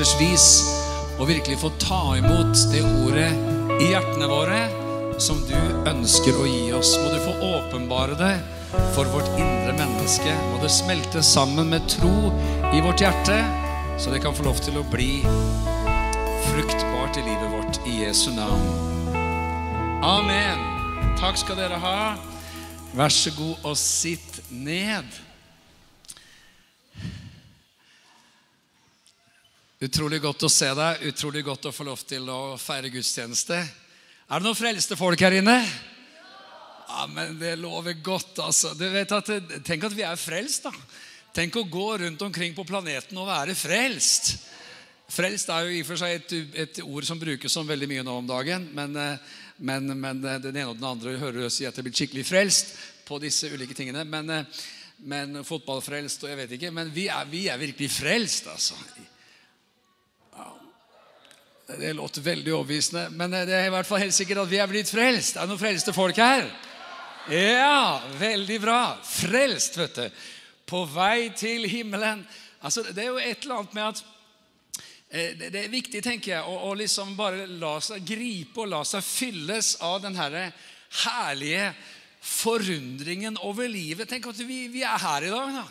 på vis og virkelig få ta imot det ordet i hjertene våre som du ønsker å gi oss. Må du få åpenbare det for vårt indre menneske. Må det smelte sammen med tro i vårt hjerte, så det kan få lov til å bli fruktbart i livet vårt i Jesu navn. Amen. Takk skal dere ha. Vær så god og sitt ned. Utrolig godt å se deg. Utrolig godt å få lov til å feire gudstjeneste. Er det noen frelste folk her inne? Ja, men Det lover godt, altså. Du vet at, tenk at vi er frelst, da. Tenk å gå rundt omkring på planeten og være frelst. Frelst er jo i og for seg et, et ord som brukes som veldig mye nå om dagen. Men, men, men den ene og den andre hører si at det blir skikkelig frelst på disse ulike tingene. Men, men fotballfrelst og jeg vet ikke. Men vi er, vi er virkelig frelst, altså. Det låter veldig overbevisende, men det er i hvert fall helt sikkert at vi er blitt frelst. Er det noen frelste folk her? Ja, veldig bra. Frelst, vet du. På vei til himmelen. Altså, Det er jo et eller annet med at eh, det er viktig, tenker jeg, å, liksom bare la seg gripe og la seg fylles av den her herlige forundringen over livet. Tenk at vi, vi er her i dag. da.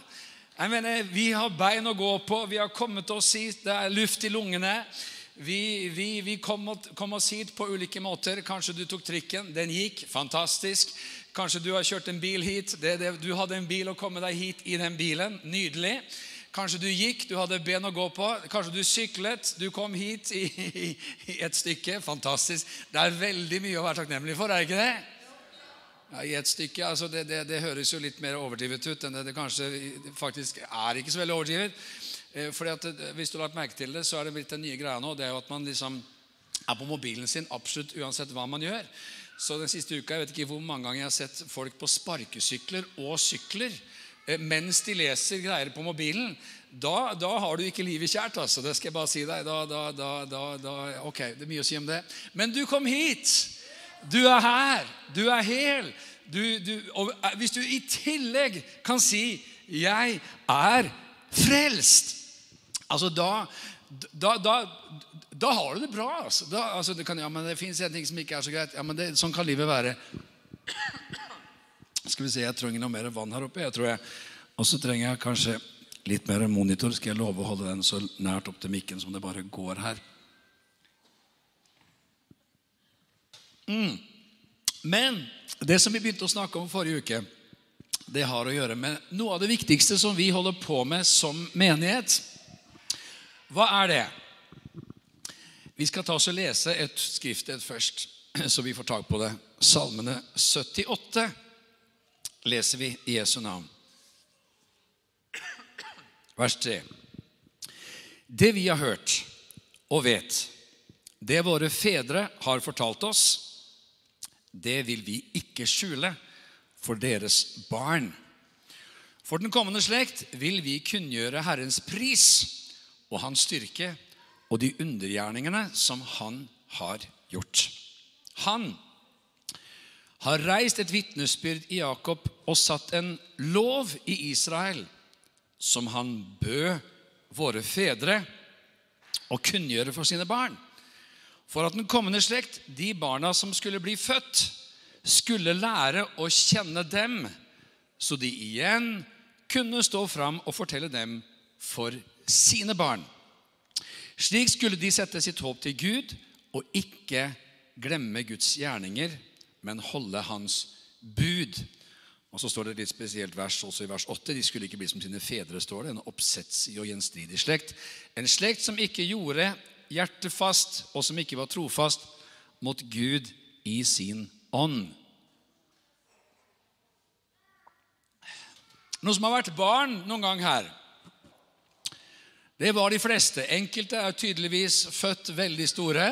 Jeg mener, Vi har bein å gå på, vi har kommet oss hit, det er luft i lungene. Vi, vi, vi kom, kom, oss hit på ulike måter. Kanskje du tok trikken. Den gikk. Fantastisk. Kanskje du har kjørt en bil hit. Det, det, du hadde en bil å komme deg hit i den bilen. Nydelig. Kanskje du gikk, du hadde ben å gå på. Kanskje du syklet, du kom hit i, i, i et stykke. Fantastisk. Det er veldig mye å være takknemlig for, er det ikke det? Ja, I et stykke, altså det, det, det, høres jo litt mer overdrivet ut enn det, det kanskje faktisk er ikke så veldig overdrivet. Eh, fordi at eh, Hvis du har lagt merke til det, så er det blitt den nye greia nå. Det er jo at man liksom er på mobilen sin absolutt uansett hva man gjør. Så den siste uka, Jeg vet ikke hvor mange ganger jeg har sett folk på sparkesykler og sykler eh, mens de leser greier på mobilen. Da, da har du ikke livet kjært. altså, Det skal jeg bare si deg. Da, da, da, ok, Det er mye å si om det. Men du kom hit. Du er her. Du er hel. Du, du, og hvis du i tillegg kan si 'Jeg er frelst', Altså, da, da, da, da har du det bra. Altså. Altså, det, kan, ja, men det fins en ting som ikke er så greit. Ja, men det, Sånn kan livet være. Skal vi se, Jeg trenger noe mer vann her oppe. jeg tror jeg. Og så trenger jeg kanskje litt mer monitor. Skal jeg love å holde den så nært opp til mikken som det bare går her. Mm. Men det som vi begynte å snakke om forrige uke, det har å gjøre med noe av det viktigste som vi holder på med som menighet. Hva er det? Vi skal ta oss og lese et skriftsted først, så vi får tak på det. Salmene 78 leser vi i Jesu navn. Vers 3. Det vi har hørt og vet, det våre fedre har fortalt oss, det vil vi ikke skjule for deres barn. For den kommende slekt vil vi kunngjøre Herrens pris og hans styrke og de undergjerningene som han har gjort. Han har reist et vitnesbyrd i Jakob og satt en lov i Israel som han bød våre fedre å kunngjøre for sine barn. For at den kommende slekt, de barna som skulle bli født, skulle lære å kjenne dem, så de igjen kunne stå fram og fortelle dem for sine barn. Slik skulle de sette sitt håp til Gud og ikke glemme Guds gjerninger, men holde Hans bud. Og Så står det et litt spesielt vers også i vers 8. De skulle ikke bli som sine fedre, står det. En oppsetsig og gjenstridig slekt. En slekt som ikke gjorde hjertet fast, og som ikke var trofast mot Gud i sin ånd. Noen som har vært barn noen gang her? Det var de fleste. Enkelte er tydeligvis født veldig store.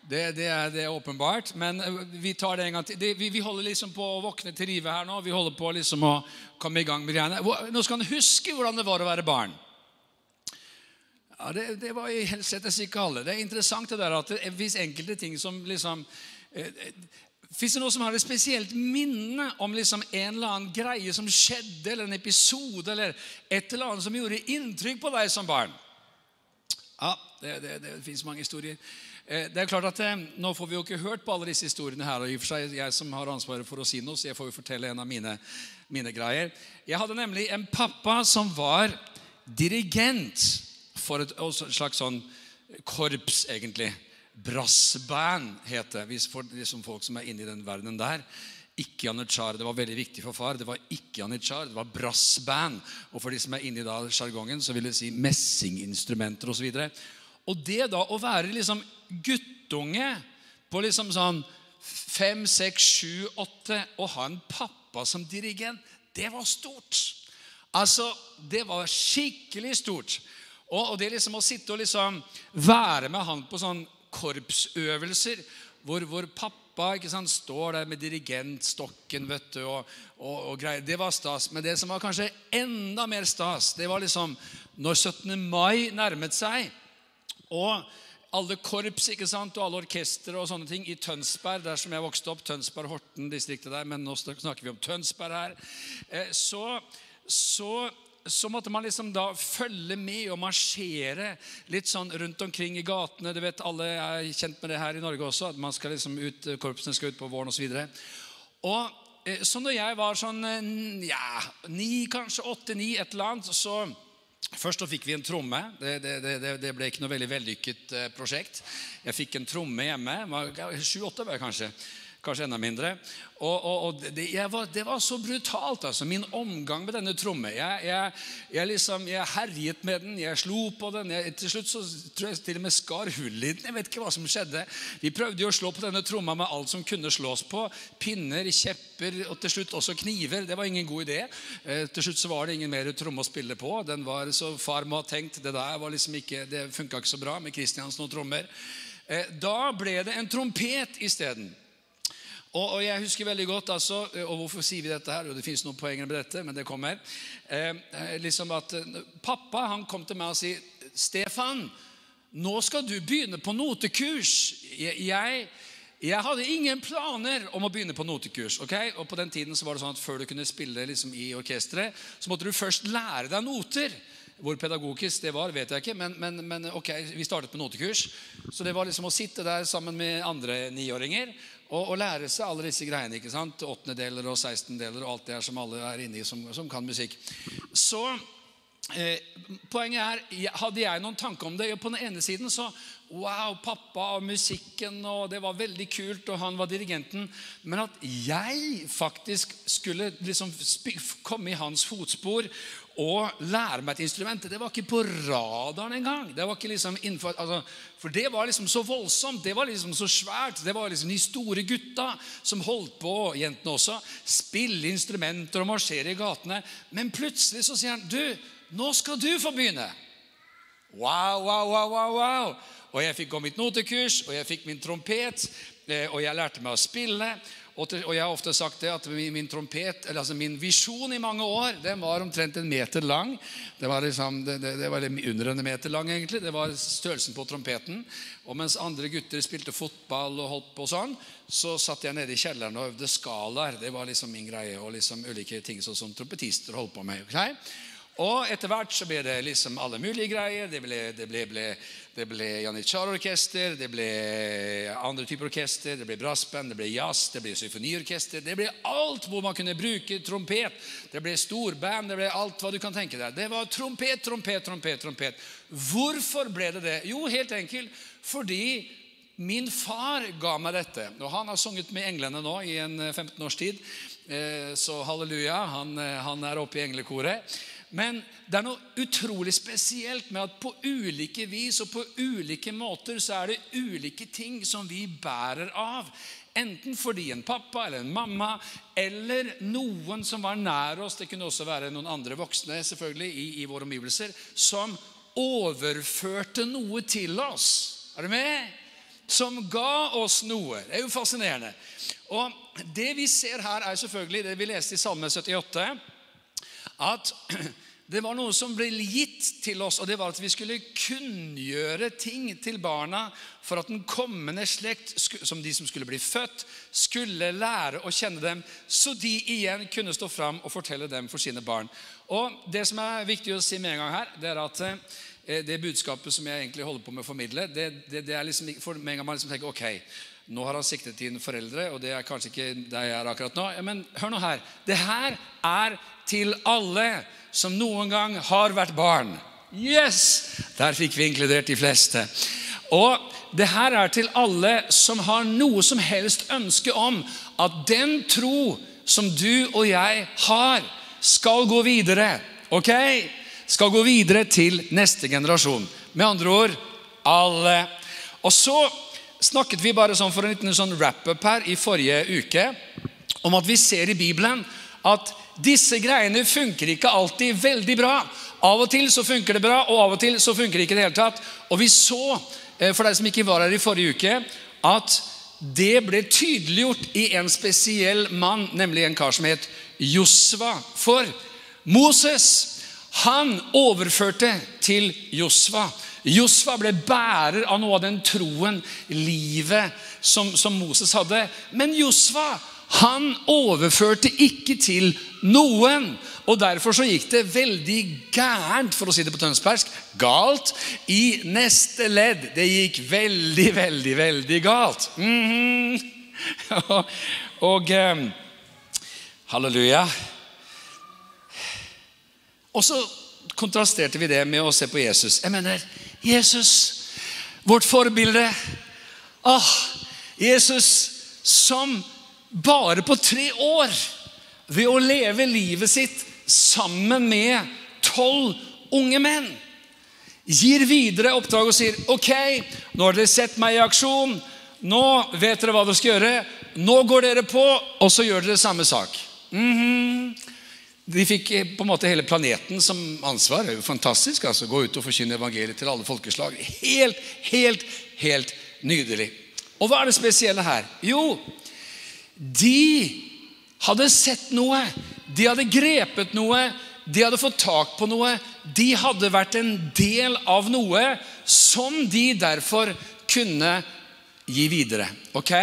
Det, det, er, det, er, åpenbart. Men eh, vi tar det en gang til. Det, vi, vi, holder liksom på å våkne til live her nå. Vi holder på liksom å komme i gang med greiene. Nå skal han huske hvordan det var å være barn. Ja, det, det var i helsetes ikke alle. Det er interessant det der at det fins enkelte ting som liksom eh, Fins det noen som har et spesielt minne om liksom en eller annen greie som skjedde, eller en episode, eller et eller annet som gjorde inntrykk på deg som barn? Ja, det, det, det fins mange historier. Eh, det er klart at eh, Nå får vi jo ikke hørt på alle disse historiene her. og i og for seg Jeg som har ansvaret for å si noe, så jeg får jo fortelle en av mine, mine greier. Jeg hadde nemlig en pappa som var dirigent for et, et slags sånn korps, egentlig. Brassband het det. Hvis for liksom folk som er inne i den verdenen der. Ikke janitsjar. Det var veldig viktig for far. Det var ikke janitsjar, det var brassband. Og for de som er inne i sjargongen, så vil det si messinginstrumenter osv. Og, så og det da å være liksom guttunge på liksom sånn fem, seks, sju, åtte og ha en pappa som dirigent, det var stort. Altså, det var skikkelig stort. Og, og det liksom å sitte og liksom være med han på sånn korpsøvelser hvor, hvor pappa sant, står der med dirigentstokken vet du, og, og, og, greier. Det var stas. Men det som var kanskje enda mer stas, det var liksom når 17. mai nærmet seg, og alle korps ikke sant, og alle orkestre og sånne ting i Tønsberg, der som jeg vokste opp, Tønsberg-Horten-distriktet der, men nå snakker vi om Tønsberg her, eh, så, så så måtte man liksom da følge med og marsjere litt sånn rundt omkring i gatene. Du vet, Alle er kjent med det her i Norge også, at man skal liksom ut, korpsene skal ut på våren osv. Og så når jeg var sånn eh, ja, ni, kanskje åtte-ni, et eller annet, så Først så fikk vi en tromme. Det, det, det, det, ble ikke noe veldig vellykket eh, prosjekt. Jeg fikk en tromme hjemme. Sju-åtte var jeg kanskje. Kanskje enda mindre. Og, og, og det, var, det, var, så brutalt, altså. Min omgang med denne tromme. Jeg, jeg, jeg, liksom, jeg herjet med den, jeg slo på den. til slutt så tror jeg til og med skar hull i den. Jeg vet ikke hva som skjedde. Vi prøvde jo å slå på denne tromma med alt som kunne slås på. Pinner, kjepper og til slutt også kniver. Det var ingen god idé. Eh, til slutt så var det ingen mer tromme å spille på. Den var så Far må ha tenkt det der var liksom ikke, det funka ikke så bra med Kristiansen og trommer. Eh, da ble det en trompet isteden. Og, og, jeg husker veldig godt altså, Og hvorfor sier vi dette her? Jo, det fins noen poenger med dette, men det kommer. Eh, eh liksom at eh, Pappa han kom til meg og sier, 'Stefan, nå skal du begynne på notekurs.' Jeg, jeg, hadde ingen planer om å begynne på notekurs. ok? Og på den tiden så var det sånn at Før du kunne spille liksom i orkesteret, så måtte du først lære deg noter. Hvor pedagogisk det var, vet jeg ikke, men, men, men ok, vi startet med notekurs. Så det var liksom å sitte der sammen med andre niåringer og, og, lære seg alle disse greiene. ikke sant? Åttendedeler og sekstendeler og alt det her som alle er inne i som, som kan musikk. Så eh, poenget er Hadde jeg noen tanke om det? På den ene siden så Wow, pappa og musikken, og det var veldig kult, og han var dirigenten. Men at jeg faktisk skulle liksom komme i hans fotspor å lære meg et instrument. Det var ikke på radaren engang. Det var ikke liksom innenfor, altså, for det var liksom så voldsomt, det var liksom så svært. Det var liksom de store gutta som holdt på, jentene også, spille instrumenter og marsjere i gatene. Men plutselig så sier han, 'Du, nå skal du få begynne'. Wow, wow, wow, wow, wow. Og jeg fikk gå mitt notekurs, og jeg fikk min trompet, eh, og jeg lærte meg å spille. Og, og, jeg har ofte sagt det at min, min trompet, altså min visjon i mange år den var omtrent en meter lang. Det var, liksom, det, det, det var under en meter lang, egentlig. Det var størrelsen på trompeten. Og mens andre gutter spilte fotball og holdt på sånn, så satt jeg nede i kjelleren og øvde skalaer. Det var liksom min greie. Og liksom ulike ting sånn som trompetister holdt på med. Okay? Og etter hvert så ble det liksom alle mulige greier. Det ble, det ble, ble, det ble janitsjarorkester, det ble andre typer orkester, det ble brassband, det ble jazz, det ble symfoniorkester. Det ble alt hvor man kunne bruke trompet. Det ble storband, det ble alt hva du kan tenke deg. Det var trompet, trompet, trompet. trompet. Hvorfor ble det det? Jo, helt enkelt fordi min far ga meg dette. Og han har sunget med englene nå i en 15 års tid. Eh, så halleluja, han, eh, han er oppe i englekoret. Men det er noe utrolig spesielt med at på ulike vis og på ulike måter så er det ulike ting som vi bærer av. Enten fordi en pappa eller en mamma eller noen som var nær oss, det kunne også være noen andre voksne selvfølgelig i, i våre omgivelser, som overførte noe til oss. Er du med? Som ga oss noe. Det er jo fascinerende. Og Det vi ser her, er selvfølgelig det vi leste i Salme 78 at det var noe som ble gitt til oss, og det var at vi skulle kunngjøre ting til barna for at den kommende slekt, som de som skulle bli født, skulle lære å kjenne dem, så de igjen kunne stå fram og fortelle dem for sine barn. Og Det som er viktig å si med en gang her, det er at eh, det budskapet som jeg egentlig holder på med å formidle, det, det, det er liksom for med en gang man liksom tenker ok, nå har han siktet inn foreldre, og det er kanskje ikke der jeg er akkurat nå. Ja, men hør nå her. Det her er til alle som noen gang har vært barn. Yes! Der fikk vi inkludert de fleste. Og det her er til alle som har noe som helst ønske om at den tro som du og jeg har, skal gå videre. Ok? Skal gå videre til neste generasjon. Med andre ord alle. Og så snakket vi bare sånn for en liten sånn wrap-up her i forrige uke om at vi ser i Bibelen at disse greiene funker ikke alltid veldig bra. Av og til så funker det bra, og av og til så funker det ikke i det hele tatt. Og vi så, eh, for deg som ikke var her i forrige uke, at det ble tydeliggjort i en spesiell mann, nemlig en kar som het Josva. For Moses, han overførte til Josva. Josva ble bærer av noe av den troen, livet, som, som Moses hadde. Men Josva han overførte ikke til noen. Og Derfor så gikk det veldig gærent, for å si det på tønsbergsk, galt i neste ledd. Det gikk veldig, veldig, veldig galt. Mm -hmm. og um, halleluja. Og så kontrasterte vi det med å se på Jesus. Jeg mener, Jesus, vårt forbilde. Åh, Jesus som bare på tre år ved å leve livet sitt sammen med tolv unge menn. Gir videre oppdrag og sier ok, nå har dere sett meg i aksjon. Nå vet dere hva dere skal gjøre. Nå går dere på, og så gjør dere samme sak. Mm -hmm. De fikk eh, på en måte hele planeten som ansvar. Det er jo fantastisk. altså Gå ut og forkynne evangeliet til alle folkeslag. Helt, helt, helt nydelig. Og hva er det spesielle her? Jo, de hadde sett noe, de hadde grepet noe, de hadde fått tak på noe. De hadde vært en del av noe som de derfor kunne gi videre. Ok?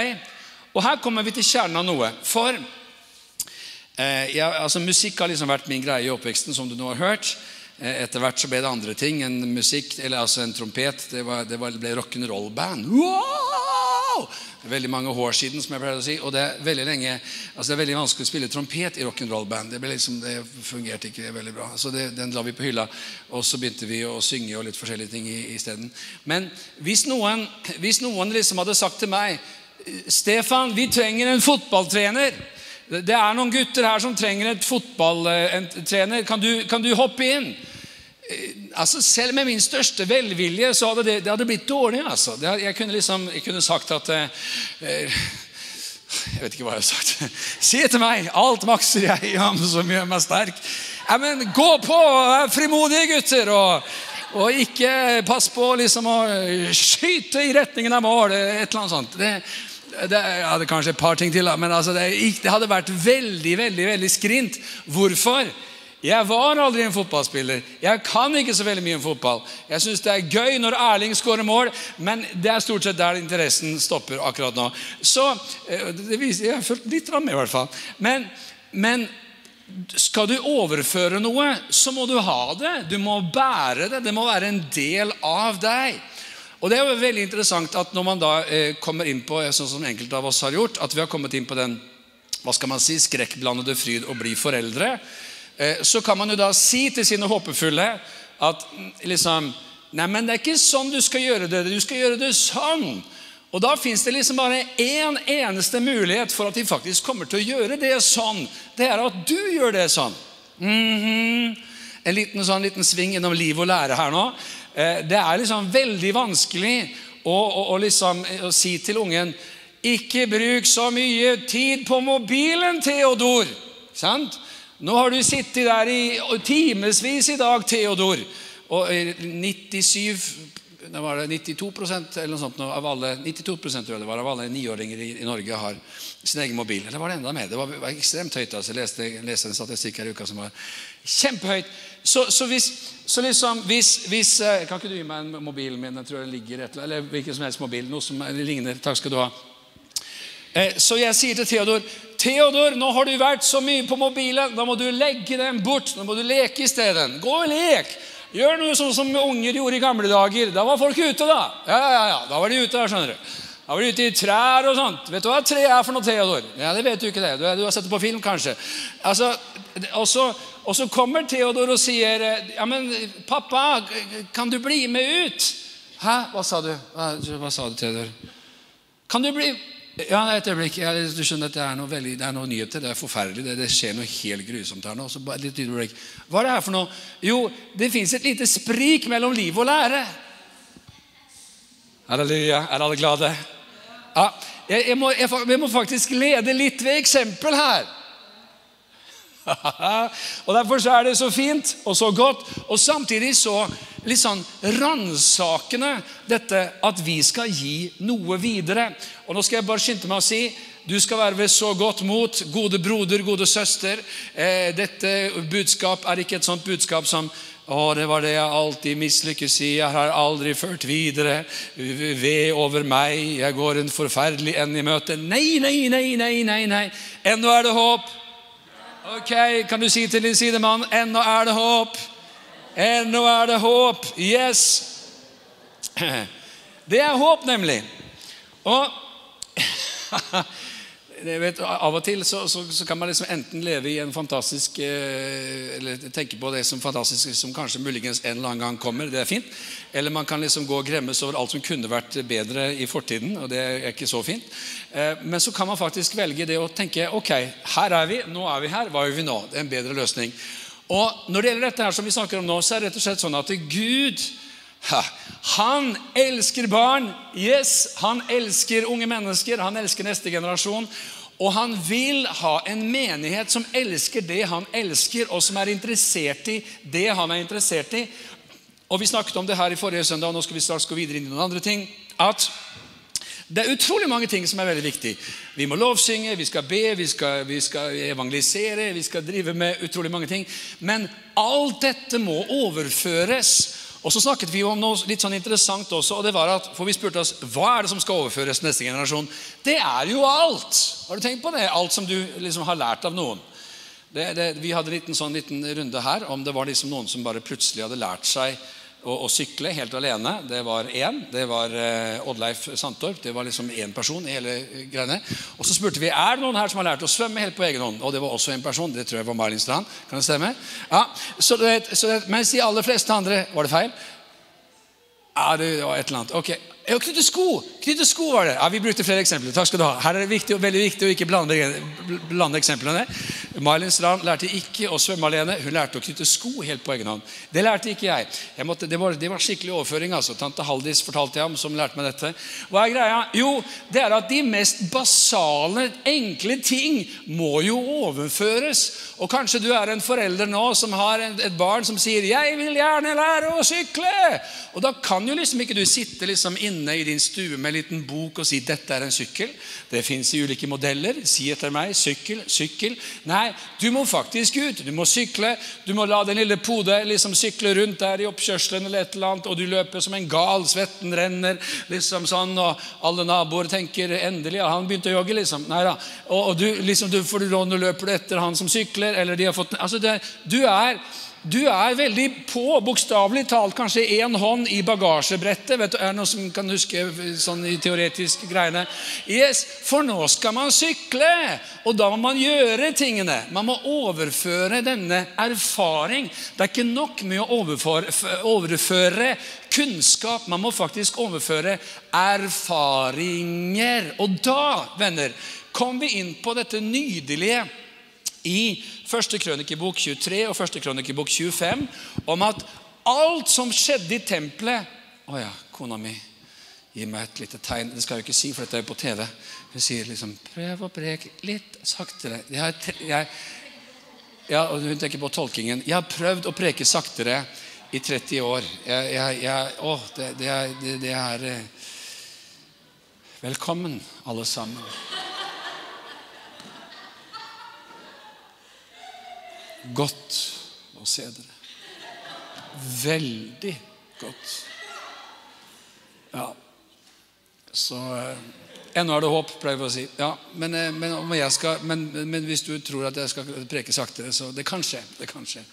Og Her kommer vi til kjernen av noe. For eh, ja, altså, musikk har liksom vært min greie i oppveksten, som du nå har hørt. Eh, etter hvert så ble det andre ting enn musikk, eller altså en trompet. Det, var, det ble rock'n'roll-band. Wow! veldig mange år siden, som jeg pleier å si. Og det er veldig lenge, altså det er veldig vanskelig å spille trompet i rock'n'roll-band. Det, liksom, det, fungerte ikke veldig bra. Så det, den la vi på hylla, og så begynte vi å synge og litt forskjellige ting isteden. Men hvis noen, hvis noen liksom hadde sagt til meg Stefan, vi trenger en fotballtrener. Det er noen gutter her som trenger et fotballtrener. Kan du, kan du hoppe inn? Eh, altså Selv med min største velvilje så hadde det, det hadde blitt dårlig. altså. Det, jeg, kunne liksom, jeg kunne sagt at eh, eh, Jeg vet ikke hva jeg har sagt. Si til meg! Alt makser jeg i ham som gjør meg sterk. Ja, men Gå på! Vær frimodige, gutter! Og, og ikke pass på liksom å skyte i retningen av mål. Et eller annet sånt. Det, det, jeg hadde kanskje et par ting til, men altså, det, det hadde vært veldig, veldig, veldig skrint. Hvorfor? Jeg var aldri en fotballspiller. Jeg kan ikke så veldig mye om fotball. Jeg syns det er gøy når Erling skårer mål, men det er stort sett der interessen stopper akkurat nå. Så eh, det viser, Jeg har fulgt litt med, i hvert fall. Men, men skal du overføre noe, så må du ha det. Du må bære det. Det må være en del av deg. Og Det er jo veldig interessant at når man da eh, kommer inn på sånn som enkelte av oss har gjort, at vi har kommet inn på den hva skal man si, skrekkblandede fryd å bli foreldre. Eh, så kan man jo da si til sine håpefulle at mm, liksom Nei, men det er ikke sånn du skal gjøre det. Du skal gjøre det sånn. Og da fins det liksom bare én en eneste mulighet for at de faktisk kommer til å gjøre det sånn. Det er at du gjør det sånn. Mm -hmm. En liten, sånn, liten sving gjennom liv og lære her nå. Eh, det er liksom veldig vanskelig å, å, å, liksom, å si til ungen Ikke bruk så mye tid på mobilen, Theodor. Sant? Nå har du sittet der i timevis i dag, Theodor. Og 97 det var det 92% eller noe sånt av alle 92 tror jeg det var, av alle niåringer i, i, Norge har sin egen mobil. Eller var det enda mer? Det var, var ekstremt høyt. altså Jeg leste, leste en statistikk her i uka som var kjempehøyt. Så, så, hvis, så liksom, hvis, hvis, eh, Kan ikke du gi meg en mobilen min? Jeg tror det ligger et, eller hvilken som helst mobil. Noe som ligner. Takk skal du ha. Eh, så jeg sier til Theodor Theodor, nå har du vært så mye på mobilen. Da må du legge den bort. Nå må du leke i stedet. Gå og lek. Gjør noe sånn som unger gjorde i gamle dager. Da var folk ute, da. Ja, ja, ja, Da var de ute her, skjønner du. Da var de ute i trær og sånt. Vet du hva tre er for noe, Theodor? Ja, Det vet du ikke. det. Du, har sett det på film, kanskje. Altså, og, så, og så kommer Theodor og sier Ja, men pappa, kan du bli med ut? Hæ? Hva sa du? Hva, hva sa du, Theodor? Kan du bli ja, et øyeblikk. Ja, du skjønner at Det er noe, veldig, det er noe nyheter. Det er forferdelig. Det, det, skjer noe helt grusomt her nå. Så bare litt øyeblikk. Hva er det her for noe? Jo, det fins et lite sprik mellom liv og lære. Halleluja. Er alle glade? Ja, jeg, jeg, må, jeg, jeg må faktisk lede litt ved eksempel her. og Derfor så er det så fint og så godt, og samtidig så litt sånn ransakende dette at vi skal gi noe videre. Og Nå skal jeg bare skynde meg å si du skal være ved så godt mot, gode broder, gode søster. Eh, dette budskap er ikke et sånt budskap som å, det var det jeg alltid mislykkes i. Jeg har aldri ført videre. Ved over meg. Jeg går en forferdelig ende i møte. Nei, nei, nei, nei, nei. nei. Ennå er det håp. Ok, Kan du si til din sidemann ennå er det håp? Ennå er det håp. Yes. Det er håp, nemlig. Og vet, Av og til så, så, så, kan man liksom enten leve i en fantastisk eh, Eller tenke på det som fantastisk som kanskje muligens en eller annen gang kommer. Det er fint. Eller man kan liksom gå og gremmes over alt som kunne vært bedre i fortiden. og det er ikke så fint. Eh, men så kan man faktisk velge det å tenke ok, her er vi, nå er vi her. Hva gjør vi nå? Det er en bedre løsning. Og Når det gjelder dette her som vi snakker om nå, så er det rett og slett sånn at Gud han elsker barn. Yes, han elsker unge mennesker. Han elsker neste generasjon. Og han vil ha en menighet som elsker det han elsker, og som er interessert i det han er interessert i. Og Vi snakket om det her i forrige søndag, og nå skal vi straks gå videre inn i noen andre ting. At det er utrolig mange ting som er veldig viktig. Vi må lovsynge, vi skal be, vi skal, vi skal, evangelisere, vi skal drive med utrolig mange ting. Men alt dette må overføres. Og så snakket vi om noe litt sånn interessant også, og det var at, for vi spurte oss hva er det som skal overføres til neste generasjon. Det er jo alt! Har du tenkt på det? Alt som du liksom har lært av noen. Det, det, vi hadde en liten, sånn, liten runde her om det var liksom noen som bare plutselig hadde lært seg å, å sykle helt alene. Det var én. Det var eh, Oddleif Sandtorp. Det var liksom én person i hele greiene. Og så spurte vi er det noen her som har lært å svømme helt på egen hånd. Og det var også en person. Det tror jeg var Marlin Strand. Kan det stemme? Ja, så det, så det, Mens de aller fleste andre Var det feil? Ja, det var et eller annet. Ok, Ja, knytte sko! Knytte sko var det. Ja, Vi brukte flere eksempler. Takk skal du ha. Her er det viktig, veldig viktig å ikke blande, blande eksemplene. Malin Strand lærte ikke å svømme alene. Hun lærte å knytte sko helt på egen hånd. Det lærte ikke jeg. jeg måtte, det, var, det, var, skikkelig overføring. altså. Tante Haldis fortalte jeg om, som lærte meg dette. Hva er greia? Jo, det er at de mest basale, enkle ting må jo overføres. Og kanskje du er en forelder nå som har et barn som sier 'Jeg vil gjerne lære å sykle'. Og da kan jo liksom ikke du sitte liksom inne i din stue med en liten bok og si 'dette er en sykkel'. Det fins i ulike modeller. Si etter meg 'sykkel', 'sykkel'. Nei, du må faktisk ut. Du må sykle. Du må la den lille pode liksom sykle rundt der i oppkjørselen eller et eller annet, og du løper som en gal. Svetten renner liksom sånn, og alle naboer tenker 'endelig ja, han begynte å jogge', liksom. Nei da. Og, og du, liksom, du, for du løper du etter han som sykler, eller de har fått Altså, det, du er du er veldig på, bokstavelig talt kanskje én hånd i bagasjebrettet. Vet du, er det noe som kan huske sånn i teoretiske greiene? Yes, For nå skal man sykle, og da må man gjøre tingene. Man må overføre denne erfaring. Det er ikke nok med å overføre kunnskap. Man må faktisk overføre erfaringer. Og da, venner, kom vi inn på dette nydelige i første krønikebok 23 og første krønikebok 25 om at alt som skjedde i tempelet Å ja, kona mi gir meg et lite tegn. Det skal jeg jo ikke si, for dette er jo på TV. Hun sier liksom 'Prøv å preke litt saktere'. Jeg, jeg, ja, og Hun tenker på tolkingen. Jeg har prøvd å preke saktere i 30 år. Jeg, jeg, å, det, det, er, det, det er eh, Velkommen, alle sammen. Godt å se dere. Veldig godt. Ja. Så eh, Ennå er det håp, pleier vi å si. Ja, men, eh, men, skal, men, men, hvis du tror at jeg skal preke saktere, så det kan skje. Det kan skje.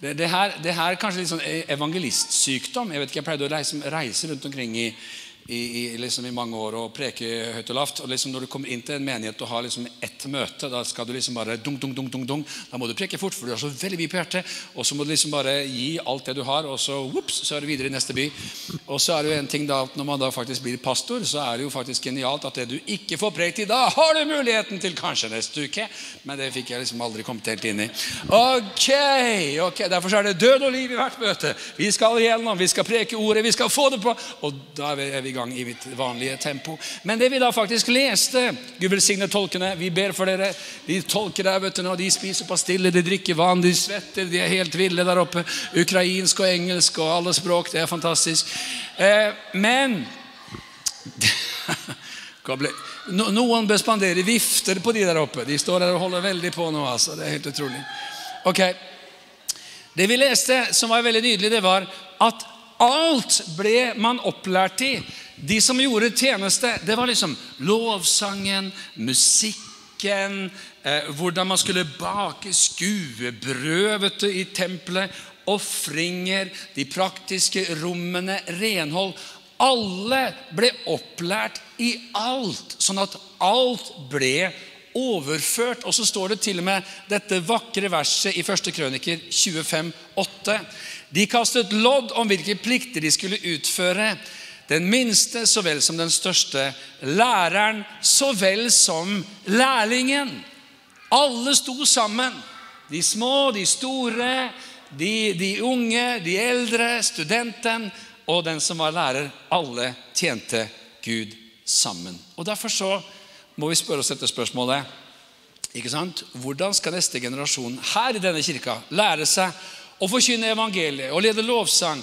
Det, det, her, det her er kanskje litt sånn evangelistsykdom. Jeg vet ikke, jeg pleide å reise, reise rundt omkring i i, i, liksom i, mange år og preke høyt og lavt. og liksom Når du kommer inn til en menighet og har liksom ett møte, da skal du liksom bare dung, dung, dung, dung, dung. Da må du preke fort, for du har så veldig mye på hjertet. Og så må du liksom bare gi alt det du har, og så, whoops, så er du videre i neste by. Og så er det jo en ting da, at Når man da faktisk blir pastor, så er det jo faktisk genialt at det du ikke får prekt i da, har du muligheten til kanskje neste uke. Men det fikk jeg liksom aldri kommet helt inn i. Ok, ok, Derfor er det død og liv i hvert møte. Vi skal igjennom, vi skal preke ordet, vi skal få det på. Og da er vi i gang gang i mitt vanlige tempo. Men det vi da faktisk leste Gud velsigne tolkene. Vi ber for dere. De tolker der, vet du, nå, de spiser pastiller, de drikker vann, de svetter, de er helt ville der oppe. Ukrainsk og engelsk og alle språk. Det er fantastisk. Eh, men Noen bør spandere vifter på de der oppe. De står der og holder veldig på nå. altså. Det er helt utrolig. Ok. Det vi leste, som var veldig nydelig, det var at alt ble man opplært i. De som gjorde tjeneste, det var liksom lovsangen, musikken, eh, hvordan man skulle bake skuebrød i tempelet, ofringer, de praktiske rommene, renhold. Alle ble opplært i alt, sånn at alt ble overført. Og så står det til og med dette vakre verset i 1. krøniker 25, 8. De kastet lodd om hvilke plikter de skulle utføre den minste så vel som den største, læreren så vel som lærlingen. Alle sto sammen. De små, de store, de, de unge, de eldre, studenten og den som var lærer. Alle tjente Gud sammen. Og Derfor så må vi spørre oss dette spørsmålet. Ikke sant? Hvordan skal neste generasjon her i denne kirka lære seg å forkynne evangeliet og lede lovsang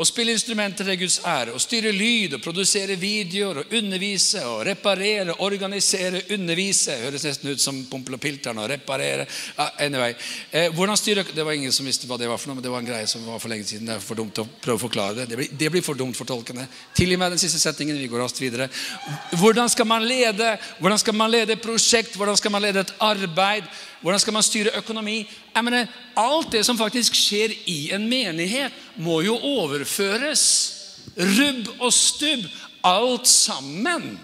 og spille instrumenter til Guds ære, og styre lyd, og produsere videoer, og undervise, og reparere, organisere, undervise. Høres nesten ut som Pompel og Pilteren å reparere. Uh, anyway. Eh, hvordan styre, Det var ingen som visste hva det var for noe, men det var en greie som var for lenge siden. Det er for dumt å prøve å forklare det. Det blir, det blir for dumt for tolkene. Tilgi meg den siste setningen. Vi går raskt videre. Hvordan skal man lede? Hvordan skal man lede et prosjekt? Hvordan skal man lede et arbeid? Hvordan skal man styre økonomi? Jeg mener, alt det som faktisk skjer i en menighet, må jo overføres. Rubb og stubb. Alt sammen.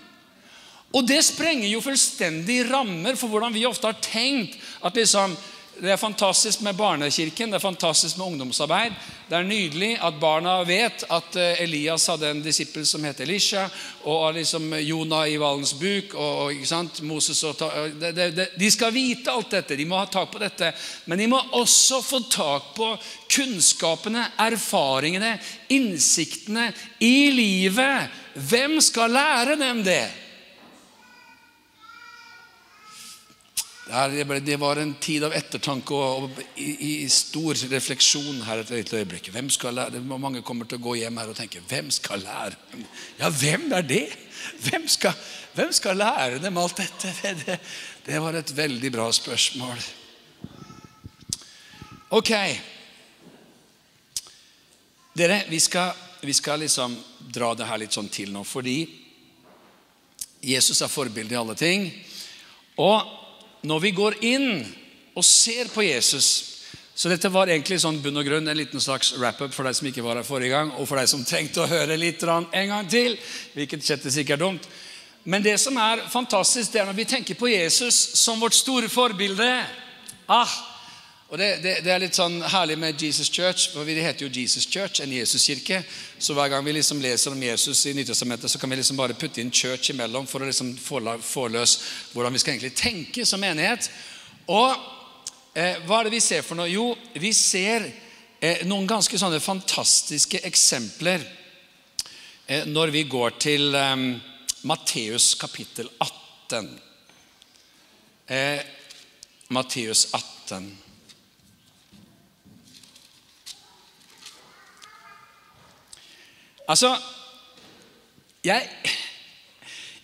Og det sprenger jo fullstendig rammer for hvordan vi ofte har tenkt at liksom det er fantastisk med barnekirken, det er fantastisk med ungdomsarbeid. Det er nydelig at barna vet at eh, Elias hadde en disippel som het Elisha, og liksom Jonah i hvalens buk og, sant, Moses og, det, det, De skal vite alt dette, de må ha tak på dette. Men de må også få tak på kunnskapene, erfaringene, innsiktene i livet. Hvem skal lære dem det? Det var en tid av ettertanke og, i, stor refleksjon her et øyeblikk. Hvem skal lære? Mange kommer til å gå hjem her og tenke hvem skal lære? Ja, hvem er det? Hvem skal, hvem skal lære dem alt dette? Det, det, var et veldig bra spørsmål. Ok. Dere, vi skal, vi skal liksom dra det her litt sånn til nå, fordi Jesus er forbildet i alle ting. Og når vi går inn og ser på Jesus Så dette var egentlig sånn bunn og grunn en liten slags wrap-up for deg som ikke var her forrige gang, og for deg som trengte å høre litt en gang til. hvilket sjettes ikke er dumt. Men det som er fantastisk, det er når vi tenker på Jesus som vårt store forbilde. Ah, og det, det, det, er litt sånn herlig med Jesus Church. for Det heter jo Jesus Church, en Jesuskirke. Så hver gang vi liksom leser om Jesus i Nytestamentet, så kan vi liksom bare putte inn church imellom for å liksom få løs hvordan vi skal egentlig tenke som menighet. Og eh, hva er det vi ser for noe? Jo, vi ser eh, noen ganske sånne fantastiske eksempler eh, når vi går til eh, Matteus kapittel 18. Eh, Matteus 18. Altså Jeg,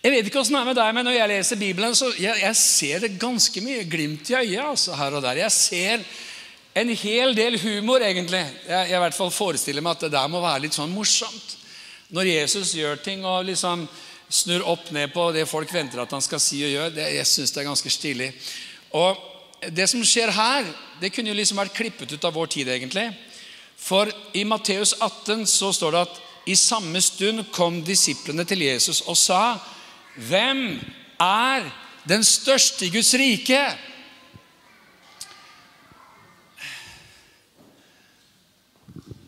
jeg vet ikke åssen det er med deg, men når jeg leser Bibelen, så jeg, jeg ser det ganske mye glimt i øyet altså, her og der. Jeg ser en hel del humor, egentlig. Jeg, jeg i hvert fall forestiller meg at det der må være litt sånn morsomt. Når Jesus gjør ting og liksom snur opp ned på det folk venter at han skal si og gjøre, det, jeg syns det er ganske stilig. Og det som skjer her, det kunne jo liksom vært klippet ut av vår tid, egentlig. For i Matteus 18 så står det at i samme stund kom disiplene til Jesus og sa, 'Hvem er den største i Guds rike?'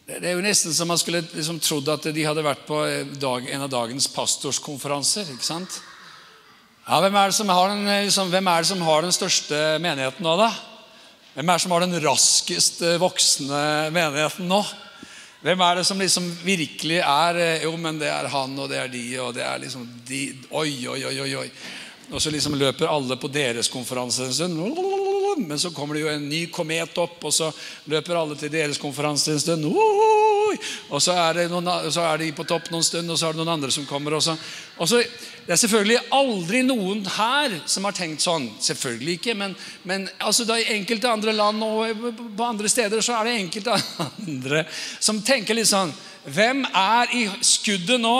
Det er jo nesten som man skulle liksom trodd at de hadde vært på dag, en av dagens pastorskonferanser. ikke sant? Ja, hvem er, den, liksom, hvem er, det som har den største menigheten nå, da? Hvem er det som har den raskest voksende menigheten nå? Hvem er det som liksom virkelig er eh, Jo, men det er han, og det er de, og det er liksom de Oi, oi, oi, oi. oi. Og så liksom løper alle på deres konferanse en stund. Men så kommer det jo en ny komet opp, og så løper alle til deres konferanse en stund. Og så er, noen, så er, de på topp noen stund, og så er det noen andre som kommer. Og så, og så, det er selvfølgelig aldri noen her som har tenkt sånn. Selvfølgelig ikke, men, men altså i enkelte andre land og på andre steder så er det enkelte andre som tenker litt sånn Hvem er i skuddet nå?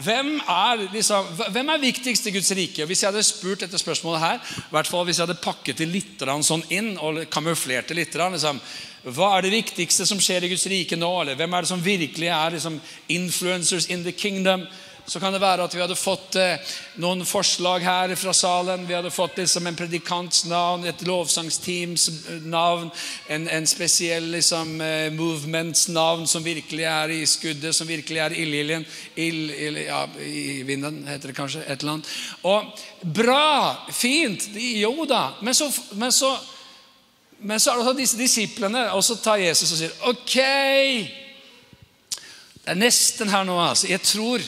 Hvem er, liksom, hvem er, viktigst i Guds rike? Hvis jeg hadde spurt dette spørsmålet her, i hvert fall hvis jeg hadde pakket det litt sånn inn og kamuflert det litt liksom, Hva er det viktigste som skjer i Guds rike nå? Eller hvem er det som virkelig er liksom, influencers in the kingdom? Så kan det være at vi hadde fått eh, noen forslag her fra salen. Vi hadde fått liksom en predikants navn, et lovsangsteams navn, en, en spesiell liksom, eh, movements navn som virkelig er i skuddet, som virkelig er ildiljen. Ild, ild, ja, I vinden, heter det kanskje. Et eller annet. Og bra! Fint! Jo da. Men så, men så, men så er det disse disiplene, og så tar Jesus og sier OK! Det er nesten her nå, altså. Jeg tror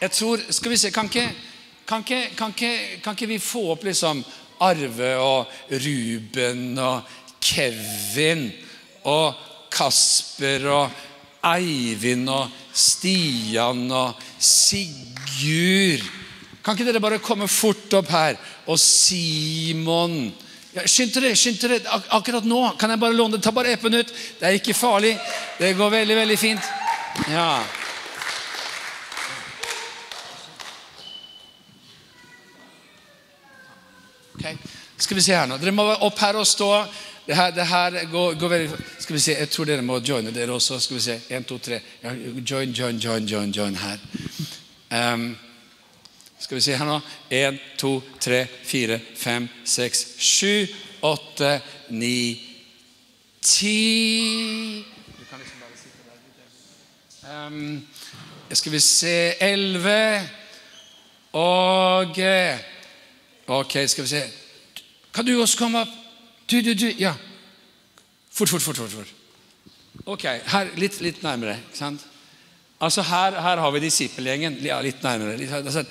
jeg tror, skal vi se, Kan ikke, kan ikke, kan ikke, kan ikke vi få opp liksom Arve og Ruben og Kevin og Kasper og Eivind og Stian og Sigurd Kan ikke dere bare komme fort opp her? Og Simon ja, Skynd dere, skynd dere. Ak akkurat nå kan jeg bare låne det. Ta bare ett minutt. Det er ikke farlig. Det går veldig, veldig fint. Ja. Okay. Skal vi se her nå. Dere må opp her og stå. Det her, det her går, går, veldig Skal vi se, Jeg tror dere må joine dere også. Skal vi se, en, to, tre. Join, join, join, join, join her. Um, skal vi se her nå. Én, to, tre, fire, fem, seks, sju, åtte, ni, ti. Um, skal vi se Elleve og Ok, skal vi se. Kan du også komme opp? Du, du, du. Ja. Fort, fort, fort. fort, fort. Ok, her, litt, litt nærmere. ikke sant? Altså Her, her har vi disippelgjengen. Ja, litt nærmere. Litt, altså,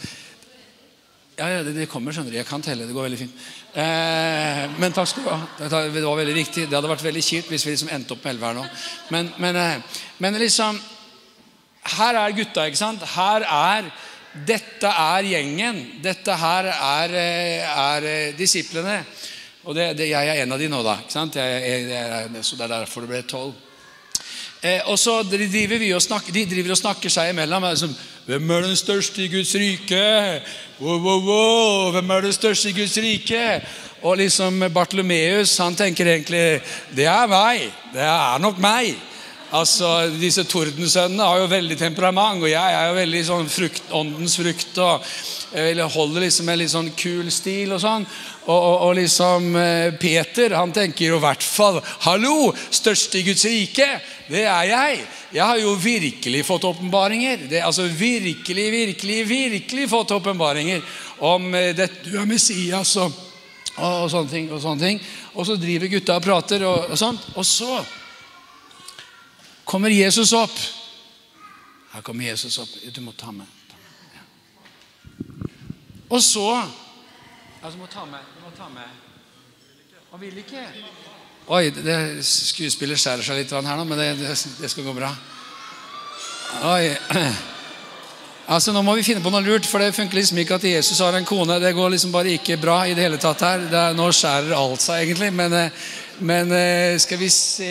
ja, ja, det, det, kommer, skjønner du. Jeg kan telle. Det går veldig fint. Eh, men takk skal du ha. Det var veldig viktig. Det hadde vært veldig kjipt hvis vi liksom endte opp med elleve her nå. Men, men, eh, men liksom Her er gutta, ikke sant? Her er dette er gjengen. Dette her er, eh, er eh, disiplene. Og det, det, jeg er en av de nå, da. Jeg, jeg, jeg, så Det er derfor det ble tolv. Eh, og så driver vi og snakker, De driver og snakker seg imellom. Liksom, hvem er den største i Guds rike? Wow, wow, wow, hvem er den største i Guds rike? Og liksom Bartlomeus han tenker egentlig det er meg. Det er nok meg. Altså, Disse tordensønnene har jo veldig temperament, og jeg er jo veldig sånn frukt, åndens frukt. og eller holder liksom en litt sånn kul stil og sånn. Og, og, og liksom eh, Peter han tenker jo i hvert fall Hallo! Største i Guds rike, det er jeg. Jeg har jo virkelig fått åpenbaringer. Altså virkelig, virkelig, virkelig fått åpenbaringer om det dette. Du er Messias og, og, sånne ting. Og sånne ting. Og så driver gutta og prater og, og sånt. Og så kommer Jesus opp. Her kommer Jesus opp. Du må ta med. Og så altså, Du må ta med. Du må ta med. Han vil ikke. Oi, det, skuespiller skjærer seg litt her nå, men det, det, det skal gå bra. Oi. Altså, Nå må vi finne på noe lurt, for det funker liksom ikke at Jesus har en kone. Det går liksom bare ikke bra i det hele tatt her. Det er, nå skjærer alt seg, egentlig. Men, eh, men eh, skal vi se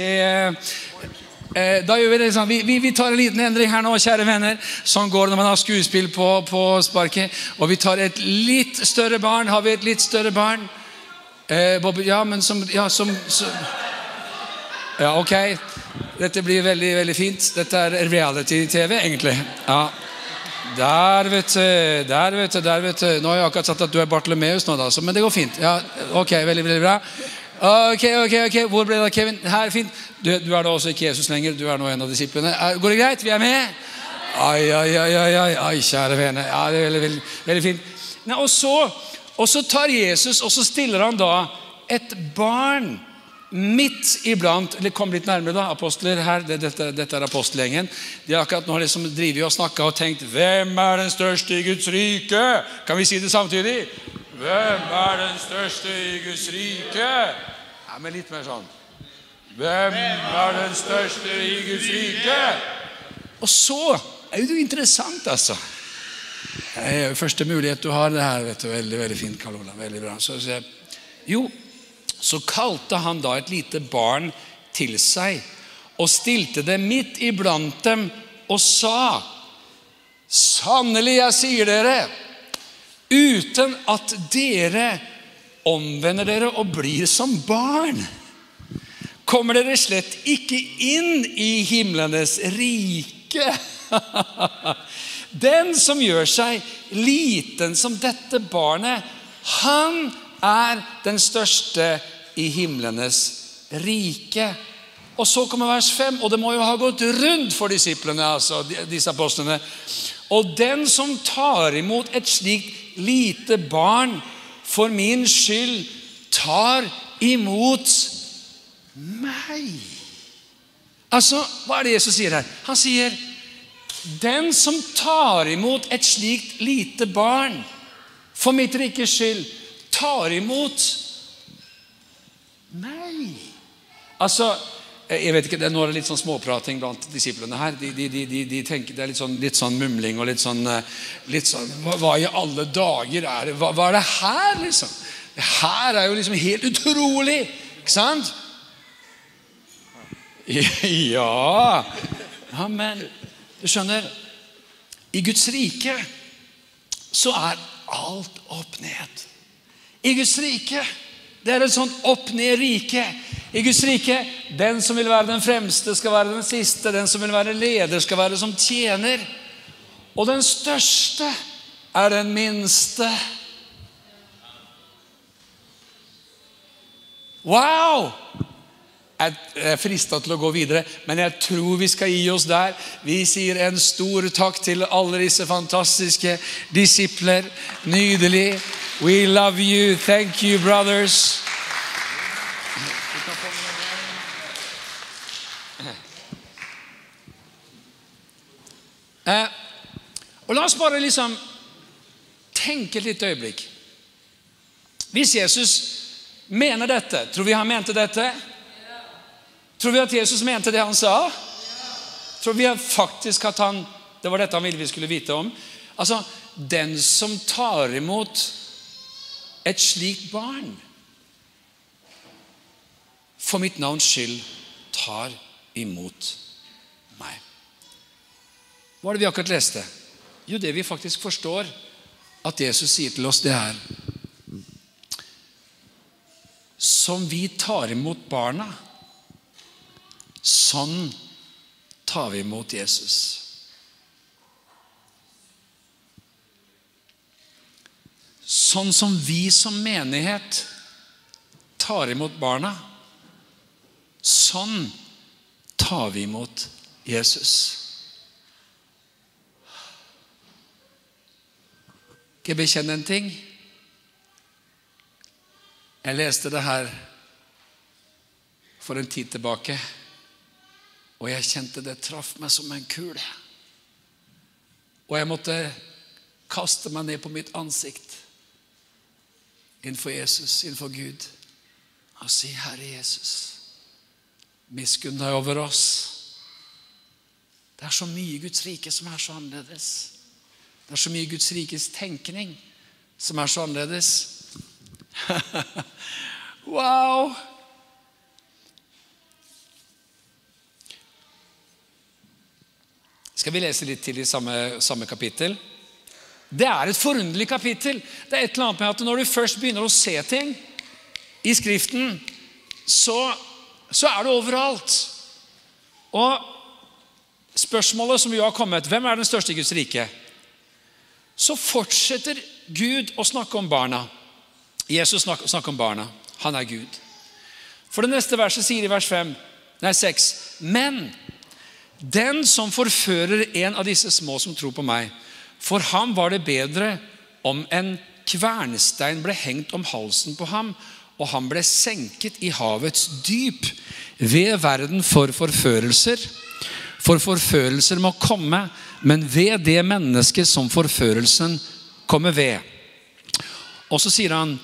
eh, Da gjør vi det sånn. Vi, vi, vi, tar en liten endring her nå, kjære venner. Sånn går det når man har skuespill på, på sparket. Og vi tar et litt større barn. Har vi et litt større barn? Eh, ja, men som, ja, som, som Ja, ok. Dette blir veldig, veldig fint. Dette er reality-TV, egentlig. Ja der, vet du. Der, vet du. der vet du. Nå har jeg akkurat sagt at du er Bartlemeus, nå da, men det går fint. Ja, ok, veldig, veldig bra. Ok, ok, ok, Hvor ble det av Kevin? Her, fint. Du, du, er da også ikke Jesus lenger. Du er nå en av disiplene. Går det greit? Vi er med? Ai, ai, ai, ai, ai kjære vene. Ja, det er veldig, veldig, veldig fint. Nei, og, så, og så tar Jesus, og så stiller han da et barn Midt iblant eller Kom litt nærmere, da, apostler. her, Dette, dette er apostelgjengen. De har akkurat nå liksom drevet og snakka og tenkt Hvem er den største i Guds rike? Kan vi si det samtidig? Hvem er den største i Guds rike? Ja, men litt mer sånn. Hvem er den største i Guds rike? Og så er jo interessant, altså. Det er første mulighet du har det her. vet du, Veldig veldig fint, Karl Olav. Veldig bra. Så, så, jo, så kalte han da et lite barn til seg og stilte det midt iblant dem og sa Sannelig, jeg sier dere, uten at dere omvender dere og blir som barn, kommer dere slett ikke inn i himlenes rike. Den som gjør seg liten som dette barnet, han er den største i himlenes rike. Og så kommer vers 5, og det må jo ha gått rundt for disiplene. altså disse apostlene. Og den som tar imot et slikt lite barn for min skyld, tar imot meg. Altså, Hva er det Jesus sier her? Han sier den som tar imot et slikt lite barn for mitt rikes skyld, tar imot meg. Altså, jeg vet ikke, det er Nå er det litt sånn småprating blant disiplene her. De, de, de, de tenker Det er litt sånn, litt sånn, mumling og litt sånn, eh, litt sånn hva, hva, i alle dager er det? Hva, hva, er det her, liksom? Det her er jo liksom helt utrolig! Ikke sant? Ja Ja, men du skjønner I Guds rike så er alt opp ned. I Guds rike det er et sånt opp-ned-rike. I Guds rike den som vil være den fremste, skal være den siste. Den som vil være leder, skal være som tjener. Og den største er den minste. Wow! Jeg er frista til å gå videre, men jeg tror vi skal gi oss der. Vi sier en stor takk til alle disse fantastiske disipler. Nydelig. We love you. Thank you, brothers. Eh, og La oss bare liksom tenke et lite øyeblikk. Hvis Jesus mener dette, tror vi han mente dette? Tror vi at Jesus mente det han sa? Tror vi faktisk at han Det var dette han ville vi skulle vite om. Altså, Den som tar imot et slikt barn for mitt navns skyld tar imot meg. Hva er det vi akkurat leste? Jo, det vi faktisk forstår at Jesus sier til oss, det er Som vi tar imot barna Sånn tar vi imot Jesus. Sånn som vi som menighet tar imot barna, sånn tar vi imot Jesus. Skal jeg bekjenne en ting? Jeg leste det her for en tid tilbake. Og jeg kjente det traff meg som en kule. Og jeg måtte kaste meg ned på mitt ansikt innenfor Jesus, innenfor Gud, og si, 'Herre Jesus, miskunn deg over oss.' Det er så mye i Guds rike som er så annerledes. Det er så mye i Guds rikes tenkning som er så annerledes. wow! Skal vi lese litt til i samme, samme kapittel? Det er et forunderlig kapittel. Det er et eller annet med at Når du først begynner å se ting i Skriften, så, så er det overalt. Og spørsmålet som jo har kommet Hvem er den største i Guds rike? Så fortsetter Gud å snakke om barna. Jesus snakker, snakker om barna. Han er Gud. For det neste verset sier i vers 5, nei 6.: Men den som forfører en av disse små som tror på meg, for ham var det bedre om en kvernstein ble hengt om halsen på ham, og han ble senket i havets dyp ved verden for forførelser. For forførelser må komme, men ved det mennesket som forførelsen kommer ved. Og så sier han